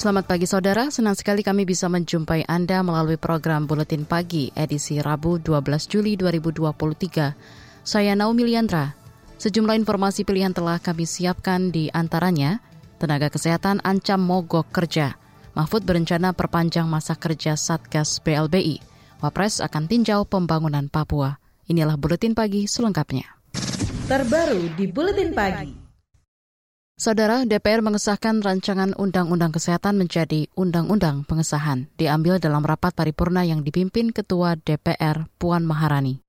Selamat pagi saudara, senang sekali kami bisa menjumpai Anda melalui program Buletin Pagi edisi Rabu 12 Juli 2023. Saya Naomi Liandra. Sejumlah informasi pilihan telah kami siapkan di antaranya, tenaga kesehatan ancam mogok kerja. Mahfud berencana perpanjang masa kerja Satgas BLBI. Wapres akan tinjau pembangunan Papua. Inilah Buletin Pagi selengkapnya. Terbaru di Buletin Pagi. Saudara, DPR mengesahkan rancangan Undang-Undang Kesehatan menjadi Undang-Undang Pengesahan, diambil dalam rapat paripurna yang dipimpin Ketua DPR Puan Maharani.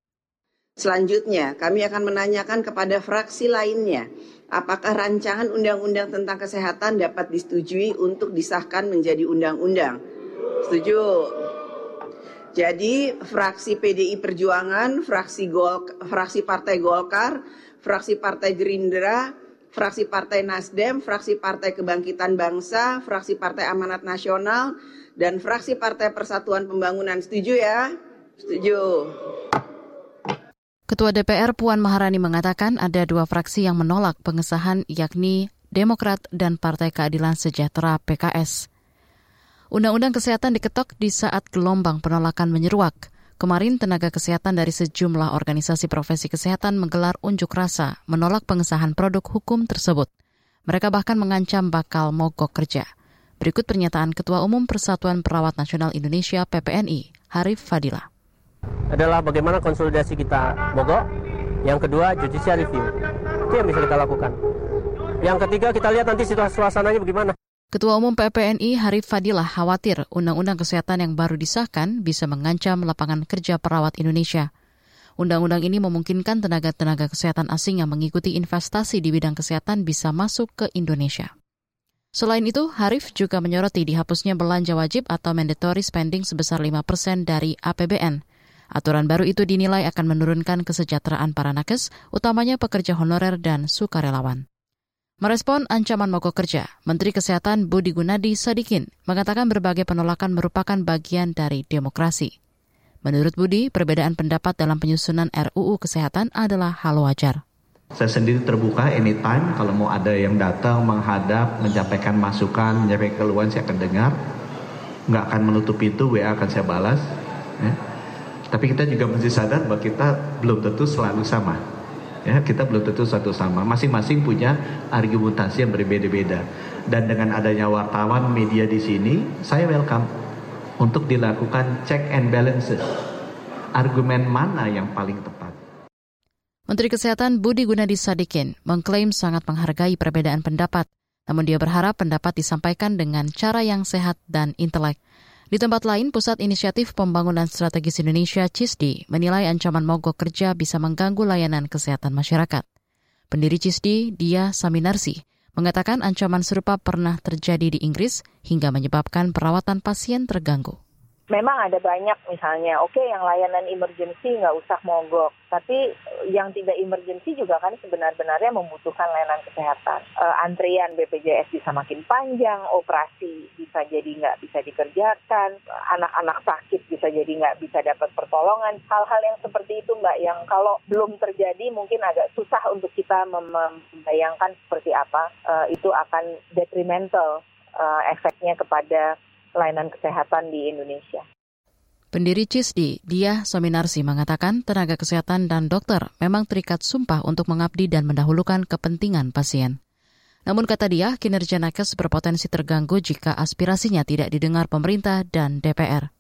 Selanjutnya, kami akan menanyakan kepada fraksi lainnya, apakah rancangan undang-undang tentang kesehatan dapat disetujui untuk disahkan menjadi undang-undang. Setuju? Jadi, fraksi PDI Perjuangan, fraksi Gol, fraksi Partai Golkar, fraksi Partai Gerindra, fraksi Partai Nasdem, fraksi Partai Kebangkitan Bangsa, fraksi Partai Amanat Nasional, dan fraksi Partai Persatuan Pembangunan. Setuju ya? Setuju. Ketua DPR Puan Maharani mengatakan ada dua fraksi yang menolak pengesahan yakni Demokrat dan Partai Keadilan Sejahtera PKS. Undang-undang kesehatan diketok di saat gelombang penolakan menyeruak. Kemarin tenaga kesehatan dari sejumlah organisasi profesi kesehatan menggelar unjuk rasa menolak pengesahan produk hukum tersebut. Mereka bahkan mengancam bakal mogok kerja. Berikut pernyataan Ketua Umum Persatuan Perawat Nasional Indonesia PPNI, Harif Fadila. Adalah bagaimana konsolidasi kita mogok. Yang kedua, judicial review. Itu yang bisa kita lakukan. Yang ketiga, kita lihat nanti situasi suasananya bagaimana. Ketua Umum PPNI Harif Fadilah khawatir Undang-Undang Kesehatan yang baru disahkan bisa mengancam lapangan kerja perawat Indonesia. Undang-undang ini memungkinkan tenaga-tenaga kesehatan asing yang mengikuti investasi di bidang kesehatan bisa masuk ke Indonesia. Selain itu, Harif juga menyoroti dihapusnya belanja wajib atau mandatory spending sebesar 5 persen dari APBN. Aturan baru itu dinilai akan menurunkan kesejahteraan para nakes, utamanya pekerja honorer dan sukarelawan. Merespon ancaman mogok kerja, Menteri Kesehatan Budi Gunadi Sadikin mengatakan berbagai penolakan merupakan bagian dari demokrasi. Menurut Budi, perbedaan pendapat dalam penyusunan RUU Kesehatan adalah hal wajar. Saya sendiri terbuka anytime kalau mau ada yang datang, menghadap, menyampaikan masukan, menyampaikan keluhan saya akan dengar. Nggak akan menutup pintu, WA akan saya balas. Ya. Tapi kita juga mesti sadar bahwa kita belum tentu selalu sama ya kita belum tentu satu sama. Masing-masing punya argumentasi yang berbeda-beda. Dan dengan adanya wartawan media di sini saya welcome untuk dilakukan check and balances. Argumen mana yang paling tepat? Menteri Kesehatan Budi Gunadi Sadikin mengklaim sangat menghargai perbedaan pendapat. Namun dia berharap pendapat disampaikan dengan cara yang sehat dan intelek di tempat lain, Pusat Inisiatif Pembangunan Strategis Indonesia CISDI menilai ancaman mogok kerja bisa mengganggu layanan kesehatan masyarakat. Pendiri CISDI, Dia Saminarsi, mengatakan ancaman serupa pernah terjadi di Inggris hingga menyebabkan perawatan pasien terganggu memang ada banyak misalnya, oke okay, yang layanan emergency nggak usah mogok, tapi yang tidak emergency juga kan sebenarnya membutuhkan layanan kesehatan. E, antrian BPJS bisa makin panjang, operasi bisa jadi nggak bisa dikerjakan, anak-anak sakit bisa jadi nggak bisa dapat pertolongan. Hal-hal yang seperti itu mbak, yang kalau belum terjadi mungkin agak susah untuk kita membayangkan seperti apa e, itu akan detrimental e, efeknya kepada layanan kesehatan di Indonesia. Pendiri CISDI, Dia Sominarsi mengatakan tenaga kesehatan dan dokter memang terikat sumpah untuk mengabdi dan mendahulukan kepentingan pasien. Namun kata dia, kinerja nakes berpotensi terganggu jika aspirasinya tidak didengar pemerintah dan DPR.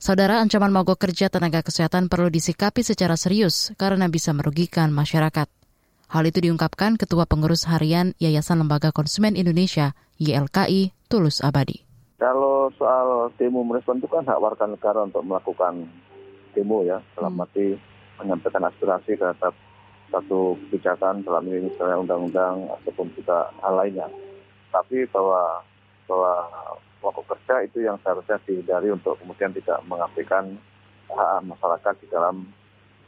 Saudara, ancaman mogok kerja tenaga kesehatan perlu disikapi secara serius karena bisa merugikan masyarakat. Hal itu diungkapkan Ketua Pengurus Harian Yayasan Lembaga Konsumen Indonesia, YLKI, Tulus Abadi. Kalau soal demo merespon itu kan hak warga negara untuk melakukan demo ya, dalam hmm. arti menyampaikan aspirasi terhadap satu kebijakan dalam ini misalnya undang-undang ataupun juga hal lainnya. Tapi bahwa bahwa pokok kerja itu yang seharusnya dihindari untuk kemudian tidak mengabaikan hak masyarakat di dalam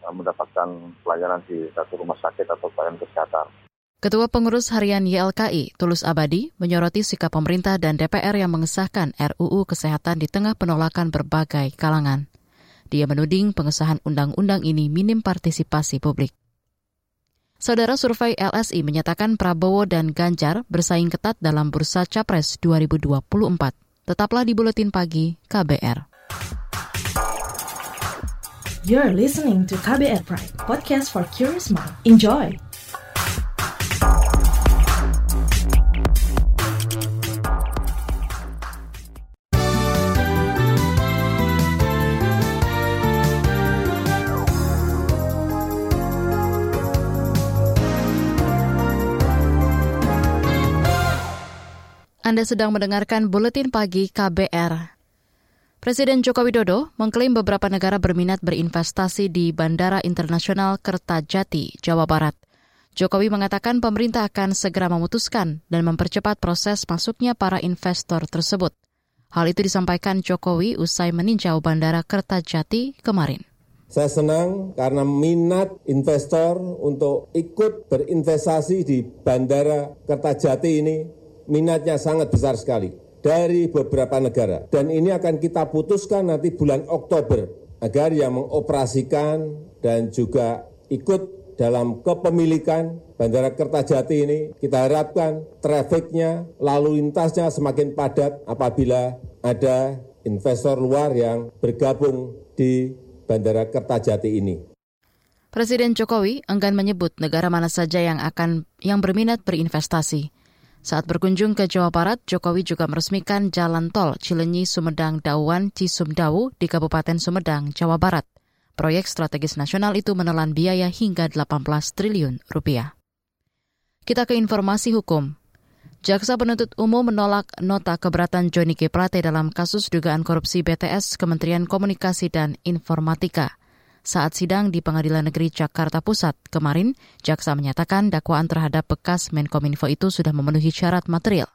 mendapatkan pelayanan di satu rumah sakit atau pelayanan kesehatan. Ketua Pengurus Harian YLKI, Tulus Abadi, menyoroti sikap pemerintah dan DPR yang mengesahkan RUU Kesehatan di tengah penolakan berbagai kalangan. Dia menuding pengesahan undang-undang ini minim partisipasi publik. Saudara survei LSI menyatakan Prabowo dan Ganjar bersaing ketat dalam bursa Capres 2024. Tetaplah di Buletin Pagi KBR. You're listening to KBR Pride, podcast for curious mind. Enjoy! Anda sedang mendengarkan Buletin Pagi KBR. Presiden Joko Widodo mengklaim beberapa negara berminat berinvestasi di Bandara Internasional Kertajati, Jawa Barat. Jokowi mengatakan pemerintah akan segera memutuskan dan mempercepat proses masuknya para investor tersebut. Hal itu disampaikan Jokowi usai meninjau Bandara Kertajati kemarin. Saya senang karena minat investor untuk ikut berinvestasi di Bandara Kertajati ini minatnya sangat besar sekali dari beberapa negara. Dan ini akan kita putuskan nanti bulan Oktober agar yang mengoperasikan dan juga ikut dalam kepemilikan Bandara Kertajati ini kita harapkan trafiknya, lalu lintasnya semakin padat apabila ada investor luar yang bergabung di Bandara Kertajati ini. Presiden Jokowi enggan menyebut negara mana saja yang akan yang berminat berinvestasi. Saat berkunjung ke Jawa Barat, Jokowi juga meresmikan jalan tol Cilenyi Sumedang Dauan Cisumdawu di Kabupaten Sumedang, Jawa Barat. Proyek strategis nasional itu menelan biaya hingga 18 triliun rupiah. Kita ke informasi hukum. Jaksa penuntut umum menolak nota keberatan Johnny G. Plate dalam kasus dugaan korupsi BTS Kementerian Komunikasi dan Informatika. Saat sidang di Pengadilan Negeri Jakarta Pusat kemarin, jaksa menyatakan dakwaan terhadap bekas Menkominfo itu sudah memenuhi syarat material.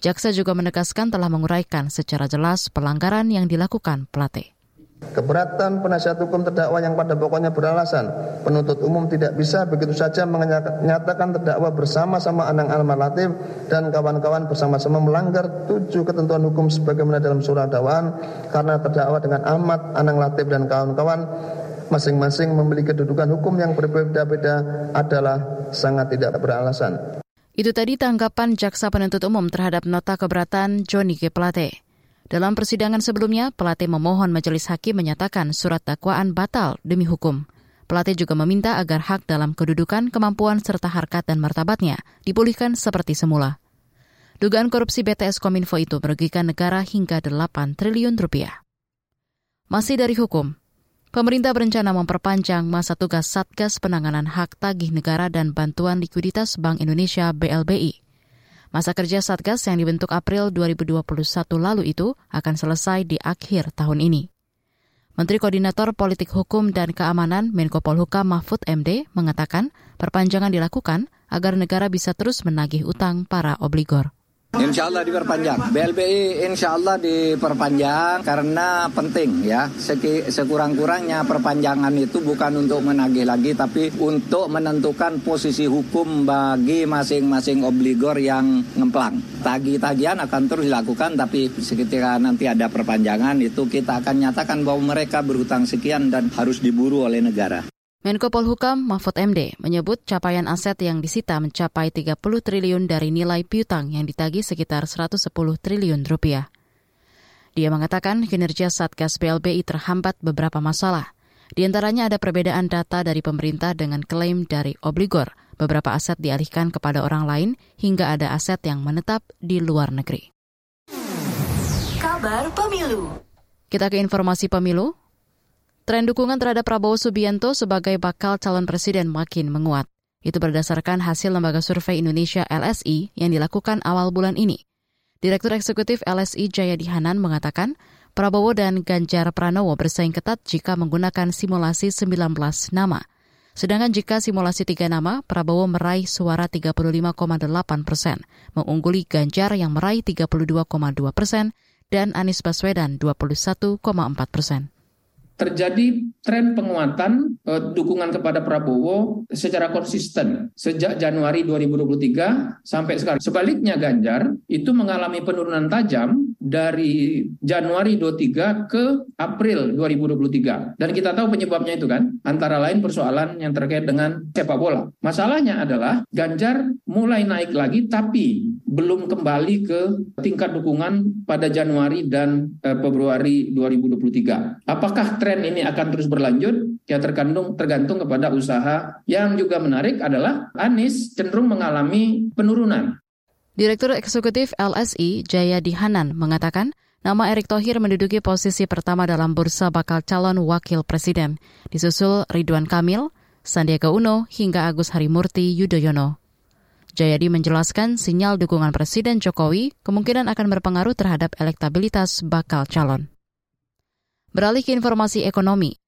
Jaksa juga menegaskan telah menguraikan secara jelas pelanggaran yang dilakukan Plate. Keberatan penasihat hukum terdakwa yang pada pokoknya beralasan penuntut umum tidak bisa begitu saja menyatakan terdakwa bersama-sama Anang Almar Latif dan kawan-kawan bersama-sama melanggar tujuh ketentuan hukum sebagaimana dalam surat dakwaan karena terdakwa dengan Ahmad Anang Latif dan kawan-kawan masing-masing memiliki kedudukan hukum yang berbeda-beda adalah sangat tidak beralasan. Itu tadi tanggapan jaksa penuntut umum terhadap nota keberatan Johnny G. Plate. Dalam persidangan sebelumnya, Plate memohon majelis hakim menyatakan surat dakwaan batal demi hukum. Plate juga meminta agar hak dalam kedudukan, kemampuan, serta harkat dan martabatnya dipulihkan seperti semula. Dugaan korupsi BTS Kominfo itu merugikan negara hingga 8 triliun rupiah. Masih dari hukum, Pemerintah berencana memperpanjang masa tugas Satgas Penanganan Hak Tagih Negara dan Bantuan Likuiditas Bank Indonesia BLBI. Masa kerja Satgas yang dibentuk April 2021 lalu itu akan selesai di akhir tahun ini. Menteri Koordinator Politik Hukum dan Keamanan Menko Polhukam Mahfud MD mengatakan perpanjangan dilakukan agar negara bisa terus menagih utang para obligor. Insya Allah diperpanjang. BLBI insya Allah diperpanjang karena penting ya. Sekurang-kurangnya perpanjangan itu bukan untuk menagih lagi tapi untuk menentukan posisi hukum bagi masing-masing obligor yang ngemplang. Tagih-tagihan akan terus dilakukan tapi ketika nanti ada perpanjangan itu kita akan nyatakan bahwa mereka berhutang sekian dan harus diburu oleh negara. Menko Polhukam Mahfud MD menyebut capaian aset yang disita mencapai 30 triliun dari nilai piutang yang ditagih sekitar 110 triliun rupiah. Dia mengatakan kinerja Satgas BLBI terhambat beberapa masalah. Di antaranya ada perbedaan data dari pemerintah dengan klaim dari obligor. Beberapa aset dialihkan kepada orang lain hingga ada aset yang menetap di luar negeri. Kabar Pemilu Kita ke informasi pemilu. Tren dukungan terhadap Prabowo Subianto sebagai bakal calon presiden makin menguat. Itu berdasarkan hasil lembaga survei Indonesia LSI yang dilakukan awal bulan ini. Direktur Eksekutif LSI Jayadi Hanan mengatakan, Prabowo dan Ganjar Pranowo bersaing ketat jika menggunakan simulasi 19 nama. Sedangkan jika simulasi tiga nama, Prabowo meraih suara 35,8 persen, mengungguli Ganjar yang meraih 32,2 persen, dan Anies Baswedan 21,4 persen. Terjadi tren penguatan uh, dukungan kepada Prabowo secara konsisten sejak Januari 2023 sampai sekarang. Sebaliknya Ganjar itu mengalami penurunan tajam dari Januari 23 ke April 2023. Dan kita tahu penyebabnya itu kan, antara lain persoalan yang terkait dengan sepak bola. Masalahnya adalah Ganjar mulai naik lagi tapi belum kembali ke tingkat dukungan pada Januari dan eh, Februari 2023. Apakah tren ini akan terus berlanjut? Ya tergantung tergantung kepada usaha. Yang juga menarik adalah Anies cenderung mengalami penurunan. Direktur Eksekutif LSI Jaya Dihanan mengatakan nama Erick Thohir menduduki posisi pertama dalam bursa bakal calon wakil presiden, disusul Ridwan Kamil, Sandiaga Uno, hingga Agus Harimurti Yudhoyono. Jayadi menjelaskan sinyal dukungan Presiden Jokowi kemungkinan akan berpengaruh terhadap elektabilitas bakal calon. Beralih ke informasi ekonomi,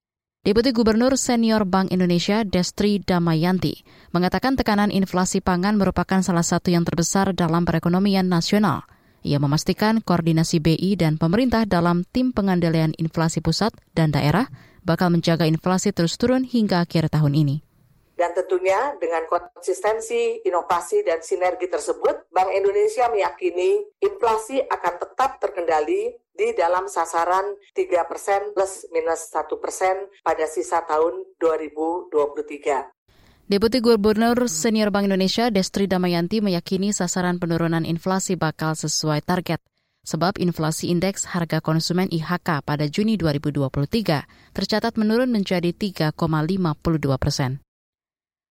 Deputi Gubernur Senior Bank Indonesia Destri Damayanti mengatakan tekanan inflasi pangan merupakan salah satu yang terbesar dalam perekonomian nasional. Ia memastikan koordinasi BI dan pemerintah dalam tim pengandalian inflasi pusat dan daerah bakal menjaga inflasi terus turun hingga akhir tahun ini. Dan tentunya dengan konsistensi, inovasi, dan sinergi tersebut, Bank Indonesia meyakini inflasi akan tetap terkendali di dalam sasaran 3 persen plus minus 1 persen pada sisa tahun 2023. Deputi Gubernur Senior Bank Indonesia Destri Damayanti meyakini sasaran penurunan inflasi bakal sesuai target. Sebab inflasi indeks harga konsumen IHK pada Juni 2023 tercatat menurun menjadi 3,52 persen.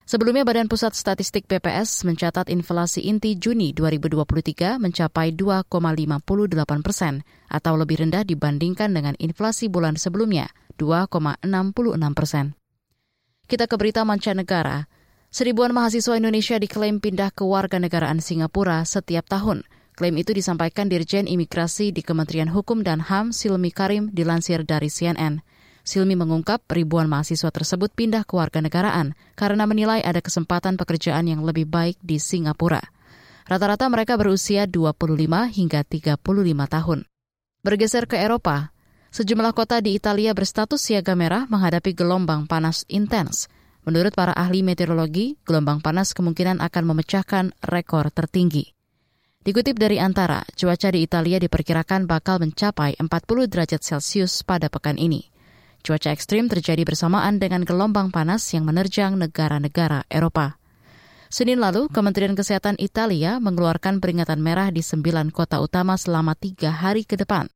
Sebelumnya Badan Pusat Statistik BPS mencatat inflasi inti Juni 2023 mencapai 2,58 persen atau lebih rendah dibandingkan dengan inflasi bulan sebelumnya 2,66 persen. Kita ke berita mancanegara. Seribuan mahasiswa Indonesia diklaim pindah ke warga negaraan Singapura setiap tahun. Klaim itu disampaikan Dirjen Imigrasi di Kementerian Hukum dan HAM Silmi Karim dilansir dari CNN. Silmi mengungkap ribuan mahasiswa tersebut pindah ke warga negaraan karena menilai ada kesempatan pekerjaan yang lebih baik di Singapura. Rata-rata mereka berusia 25 hingga 35 tahun. Bergeser ke Eropa, sejumlah kota di Italia berstatus siaga merah menghadapi gelombang panas intens. Menurut para ahli meteorologi, gelombang panas kemungkinan akan memecahkan rekor tertinggi. Dikutip dari Antara, cuaca di Italia diperkirakan bakal mencapai 40 derajat Celcius pada pekan ini. Cuaca ekstrim terjadi bersamaan dengan gelombang panas yang menerjang negara-negara Eropa. Senin lalu, Kementerian Kesehatan Italia mengeluarkan peringatan merah di sembilan kota utama selama tiga hari ke depan.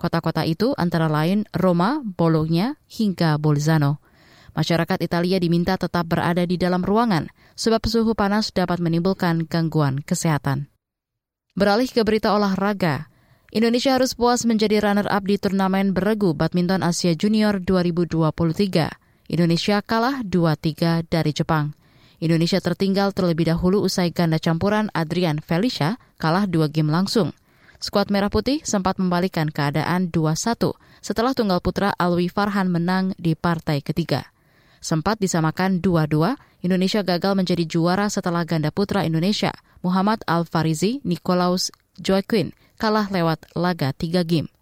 Kota-kota itu antara lain Roma, Bologna, hingga Bolzano. Masyarakat Italia diminta tetap berada di dalam ruangan, sebab suhu panas dapat menimbulkan gangguan kesehatan. Beralih ke berita olahraga, Indonesia harus puas menjadi runner-up di turnamen beregu badminton Asia Junior 2023. Indonesia kalah 2-3 dari Jepang. Indonesia tertinggal terlebih dahulu usai ganda campuran Adrian Felicia kalah dua game langsung. Skuad Merah Putih sempat membalikan keadaan 2-1 setelah tunggal putra Alwi Farhan menang di partai ketiga. Sempat disamakan 2-2, Indonesia gagal menjadi juara setelah ganda putra Indonesia Muhammad Al-Farizi, Nikolaus Joaquin kalah lewat laga tiga game.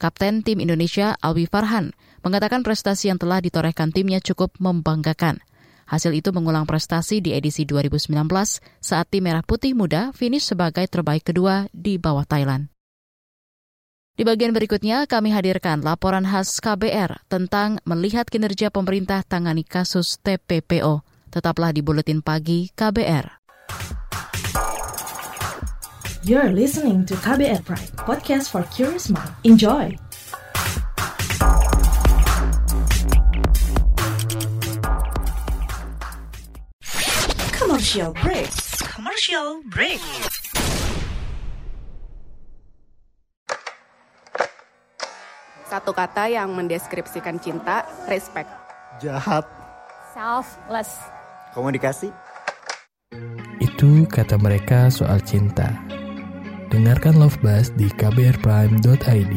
Kapten tim Indonesia Alwi Farhan mengatakan prestasi yang telah ditorehkan timnya cukup membanggakan. Hasil itu mengulang prestasi di edisi 2019 saat tim Merah Putih Muda finish sebagai terbaik kedua di bawah Thailand. Di bagian berikutnya, kami hadirkan laporan khas KBR tentang melihat kinerja pemerintah tangani kasus TPPO. Tetaplah di Buletin Pagi KBR. You're listening to KBR Pride, podcast for curious mind. Enjoy! Commercial break. Commercial break. Satu kata yang mendeskripsikan cinta, respect. Jahat. Selfless. Komunikasi. Itu kata mereka soal cinta. Dengarkan Love Buzz di kbrprime.id.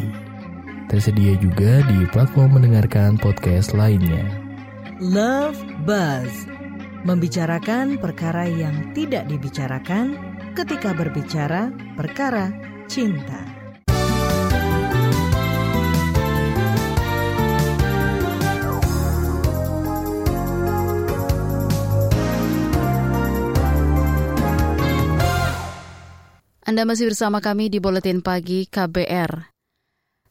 Tersedia juga di platform mendengarkan podcast lainnya. Love Buzz membicarakan perkara yang tidak dibicarakan ketika berbicara perkara cinta. Anda masih bersama kami di Buletin Pagi KBR.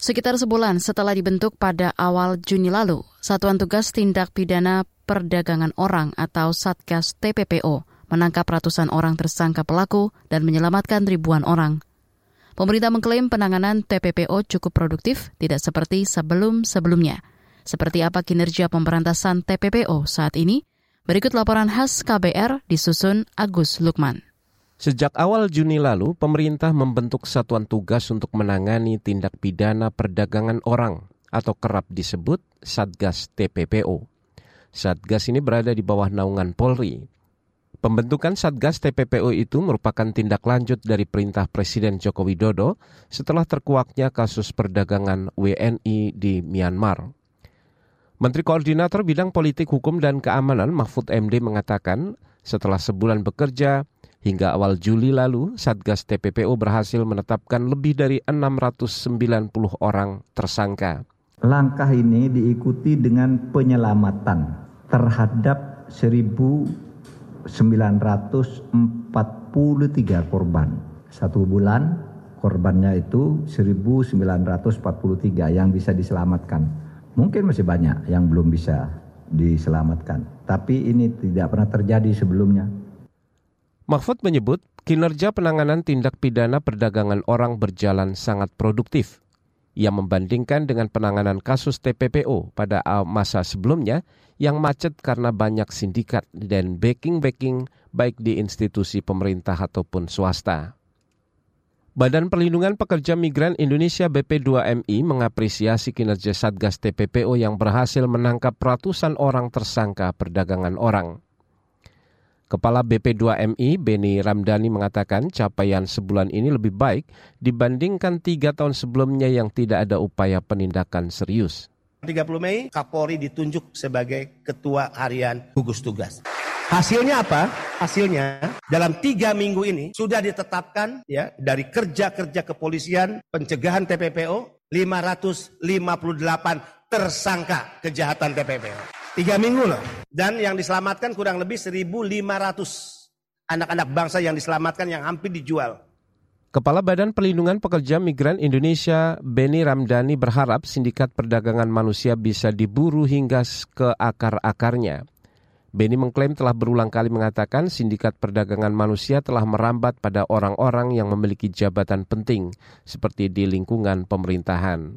Sekitar sebulan setelah dibentuk pada awal Juni lalu, Satuan Tugas Tindak Pidana Perdagangan Orang atau Satgas TPPO menangkap ratusan orang tersangka pelaku dan menyelamatkan ribuan orang. Pemerintah mengklaim penanganan TPPO cukup produktif, tidak seperti sebelum-sebelumnya. Seperti apa kinerja pemberantasan TPPO saat ini? Berikut laporan khas KBR disusun Agus Lukman. Sejak awal Juni lalu, pemerintah membentuk satuan tugas untuk menangani tindak pidana perdagangan orang atau kerap disebut Satgas TPPO. Satgas ini berada di bawah naungan Polri. Pembentukan Satgas TPPO itu merupakan tindak lanjut dari perintah Presiden Joko Widodo setelah terkuaknya kasus perdagangan WNI di Myanmar. Menteri Koordinator Bidang Politik Hukum dan Keamanan Mahfud MD mengatakan setelah sebulan bekerja, Hingga awal Juli lalu, Satgas TPPO berhasil menetapkan lebih dari 690 orang tersangka. Langkah ini diikuti dengan penyelamatan terhadap 1.943 korban. Satu bulan korbannya itu 1.943 yang bisa diselamatkan. Mungkin masih banyak yang belum bisa diselamatkan. Tapi ini tidak pernah terjadi sebelumnya. Mahfud menyebut kinerja penanganan tindak pidana perdagangan orang berjalan sangat produktif. Ia membandingkan dengan penanganan kasus TPPO pada masa sebelumnya yang macet karena banyak sindikat dan backing-backing baik di institusi pemerintah ataupun swasta. Badan Perlindungan Pekerja Migran Indonesia BP2MI mengapresiasi kinerja Satgas TPPO yang berhasil menangkap ratusan orang tersangka perdagangan orang. Kepala BP2MI Beni Ramdhani mengatakan capaian sebulan ini lebih baik dibandingkan tiga tahun sebelumnya yang tidak ada upaya penindakan serius. 30 Mei Kapolri ditunjuk sebagai Ketua Harian Gugus Tugas. Hasilnya apa? Hasilnya dalam tiga minggu ini sudah ditetapkan ya dari kerja-kerja kepolisian pencegahan TPPO 558 tersangka kejahatan TPPO. Tiga minggu loh. Dan yang diselamatkan kurang lebih 1.500 anak-anak bangsa yang diselamatkan yang hampir dijual. Kepala Badan Perlindungan Pekerja Migran Indonesia Beni Ramdhani berharap sindikat perdagangan manusia bisa diburu hingga ke akar-akarnya. Beni mengklaim telah berulang kali mengatakan sindikat perdagangan manusia telah merambat pada orang-orang yang memiliki jabatan penting seperti di lingkungan pemerintahan.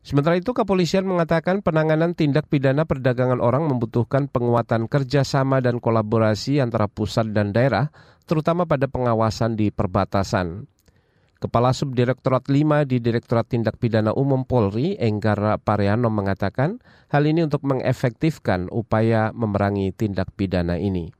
Sementara itu, kepolisian mengatakan penanganan tindak pidana perdagangan orang membutuhkan penguatan kerjasama dan kolaborasi antara pusat dan daerah, terutama pada pengawasan di perbatasan. Kepala Subdirektorat 5 di Direktorat Tindak Pidana Umum Polri, Enggara Pariano mengatakan hal ini untuk mengefektifkan upaya memerangi tindak pidana ini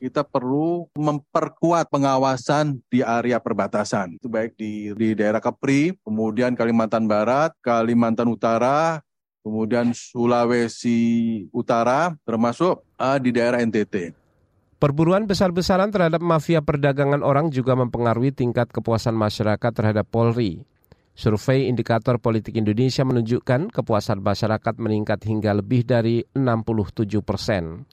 kita perlu memperkuat pengawasan di area perbatasan. Itu baik di, di daerah Kepri, kemudian Kalimantan Barat, Kalimantan Utara, kemudian Sulawesi Utara, termasuk uh, di daerah NTT. Perburuan besar-besaran terhadap mafia perdagangan orang juga mempengaruhi tingkat kepuasan masyarakat terhadap Polri. Survei Indikator Politik Indonesia menunjukkan kepuasan masyarakat meningkat hingga lebih dari 67 persen.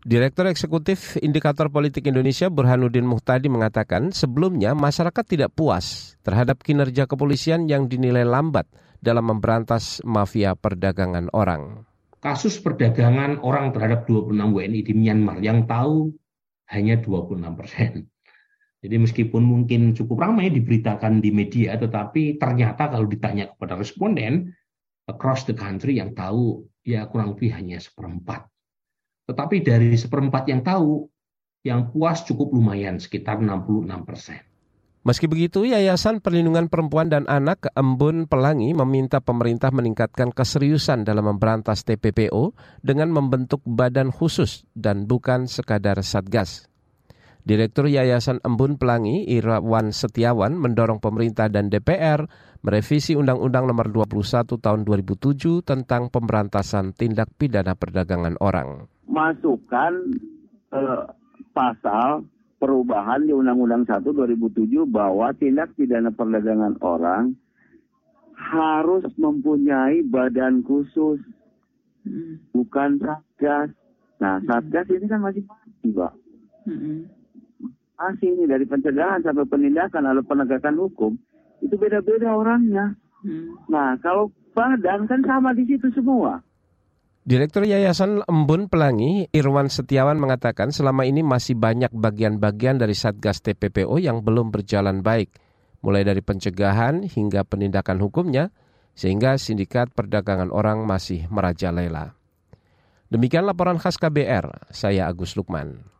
Direktur Eksekutif Indikator Politik Indonesia Burhanuddin Muhtadi mengatakan sebelumnya masyarakat tidak puas terhadap kinerja kepolisian yang dinilai lambat dalam memberantas mafia perdagangan orang. Kasus perdagangan orang terhadap 26 WNI di Myanmar yang tahu hanya 26 persen. Jadi meskipun mungkin cukup ramai diberitakan di media, tetapi ternyata kalau ditanya kepada responden across the country yang tahu ya kurang lebih hanya seperempat tetapi dari seperempat yang tahu, yang puas cukup lumayan, sekitar 66 persen. Meski begitu, Yayasan Perlindungan Perempuan dan Anak Embun Pelangi meminta pemerintah meningkatkan keseriusan dalam memberantas TPPO dengan membentuk badan khusus dan bukan sekadar satgas. Direktur Yayasan Embun Pelangi, Irawan Setiawan, mendorong pemerintah dan DPR merevisi Undang-Undang Nomor 21 Tahun 2007 tentang pemberantasan tindak pidana perdagangan orang masukkan eh, pasal perubahan di Undang-Undang 1 2007 bahwa tindak pidana perdagangan orang harus mempunyai badan khusus, hmm. bukan satgas. Nah, hmm. satgas ini kan masih mati, Pak. Hmm. Asing dari pencegahan sampai penindakan lalu penegakan hukum itu beda-beda orangnya. Hmm. Nah kalau badan kan sama di situ semua. Direktur Yayasan Embun Pelangi, Irwan Setiawan mengatakan selama ini masih banyak bagian-bagian dari Satgas TPPO yang belum berjalan baik, mulai dari pencegahan hingga penindakan hukumnya, sehingga sindikat perdagangan orang masih merajalela. Demikian laporan khas KBR, saya Agus Lukman.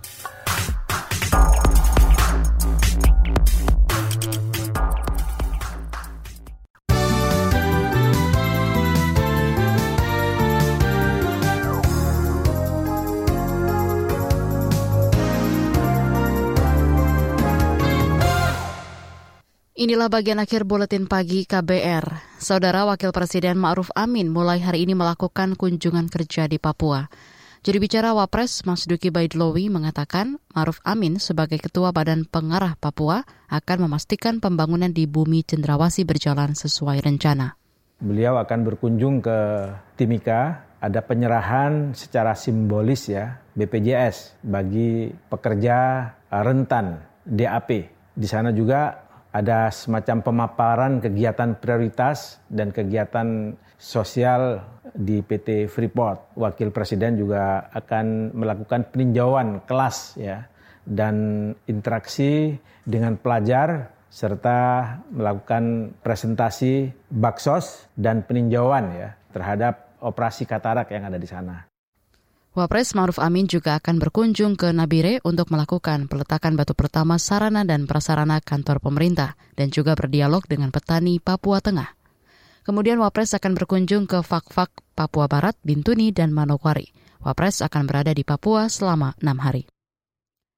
Inilah bagian akhir buletin pagi KBR. Saudara Wakil Presiden Ma'ruf Amin mulai hari ini melakukan kunjungan kerja di Papua. Juru bicara Wapres Mas Duki Baidlowi mengatakan Ma'ruf Amin sebagai Ketua Badan Pengarah Papua akan memastikan pembangunan di bumi Cendrawasi berjalan sesuai rencana. Beliau akan berkunjung ke Timika, ada penyerahan secara simbolis ya BPJS bagi pekerja rentan DAP. Di sana juga ada semacam pemaparan kegiatan prioritas dan kegiatan sosial di PT Freeport. Wakil Presiden juga akan melakukan peninjauan kelas ya dan interaksi dengan pelajar serta melakukan presentasi baksos dan peninjauan ya terhadap operasi katarak yang ada di sana. Wapres Maruf Amin juga akan berkunjung ke Nabire untuk melakukan peletakan batu pertama sarana dan prasarana kantor pemerintah dan juga berdialog dengan petani Papua Tengah. Kemudian Wapres akan berkunjung ke Fakfak, Papua Barat, Bintuni, dan Manokwari. Wapres akan berada di Papua selama enam hari.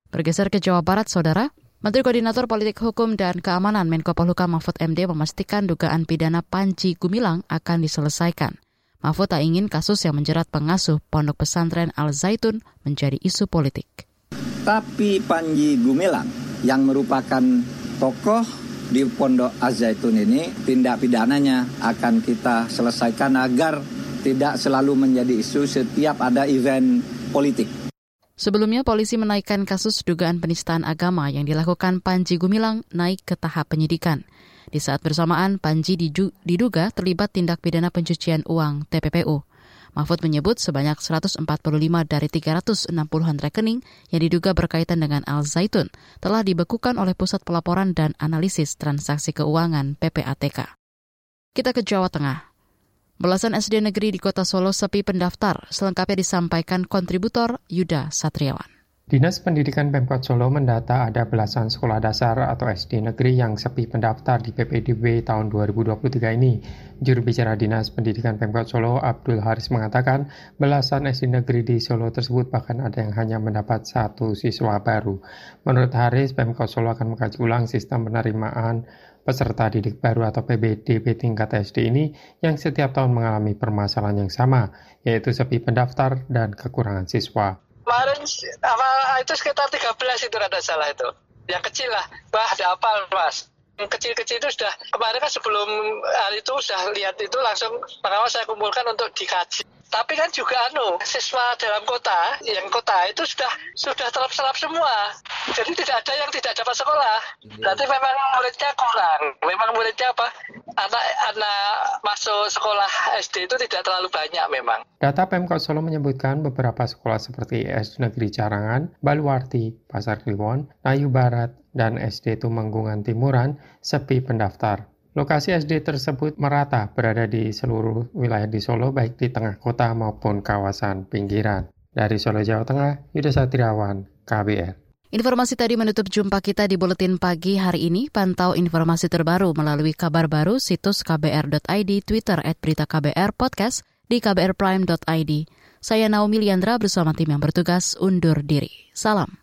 Bergeser ke Jawa Barat, Saudara, Menteri Koordinator Politik Hukum dan Keamanan Menko Polhukam Mahfud MD memastikan dugaan pidana Panji Gumilang akan diselesaikan. Mahfud tak ingin kasus yang menjerat pengasuh pondok pesantren Al Zaitun menjadi isu politik. Tapi Panji Gumilang yang merupakan tokoh di pondok Al Zaitun ini tindak pidananya akan kita selesaikan agar tidak selalu menjadi isu setiap ada event politik. Sebelumnya polisi menaikkan kasus dugaan penistaan agama yang dilakukan Panji Gumilang naik ke tahap penyidikan. Di saat bersamaan, Panji diduga terlibat tindak pidana pencucian uang TPPU. Mahfud menyebut sebanyak 145 dari 360-an rekening yang diduga berkaitan dengan Al Zaitun telah dibekukan oleh Pusat Pelaporan dan Analisis Transaksi Keuangan PPATK. Kita ke Jawa Tengah. Belasan SD negeri di kota Solo sepi pendaftar, selengkapnya disampaikan kontributor Yuda Satriawan. Dinas Pendidikan Pemkot Solo mendata ada belasan sekolah dasar atau SD negeri yang sepi pendaftar di PPDB tahun 2023 ini. Juru bicara Dinas Pendidikan Pemkot Solo, Abdul Haris mengatakan belasan SD negeri di Solo tersebut bahkan ada yang hanya mendapat satu siswa baru. Menurut Haris, Pemkot Solo akan mengkaji ulang sistem penerimaan peserta didik baru atau PBDB tingkat SD ini yang setiap tahun mengalami permasalahan yang sama, yaitu sepi pendaftar dan kekurangan siswa kemarin apa itu sekitar 13 itu ada salah itu. Yang kecil lah. Bah ada apa mas. Yang kecil-kecil itu sudah kemarin kan sebelum hari itu sudah lihat itu langsung pengawas saya kumpulkan untuk dikaji tapi kan juga anu siswa dalam kota yang kota itu sudah sudah terserap semua. Jadi tidak ada yang tidak dapat sekolah. Berarti memang muridnya kurang. Memang muridnya apa? Anak-anak masuk sekolah SD itu tidak terlalu banyak memang. Data Pemkot Solo menyebutkan beberapa sekolah seperti SD Negeri Carangan, Baluarti, Pasar Kliwon, Nayu Barat, dan SD Tumenggungan Timuran sepi pendaftar Lokasi SD tersebut merata berada di seluruh wilayah di Solo, baik di tengah kota maupun kawasan pinggiran. Dari Solo, Jawa Tengah, Yuda Satriawan, KBR. Informasi tadi menutup jumpa kita di Buletin Pagi hari ini. Pantau informasi terbaru melalui kabar baru situs kbr.id, Twitter at berita KBR, podcast di kbrprime.id. Saya Naomi Liandra bersama tim yang bertugas undur diri. Salam.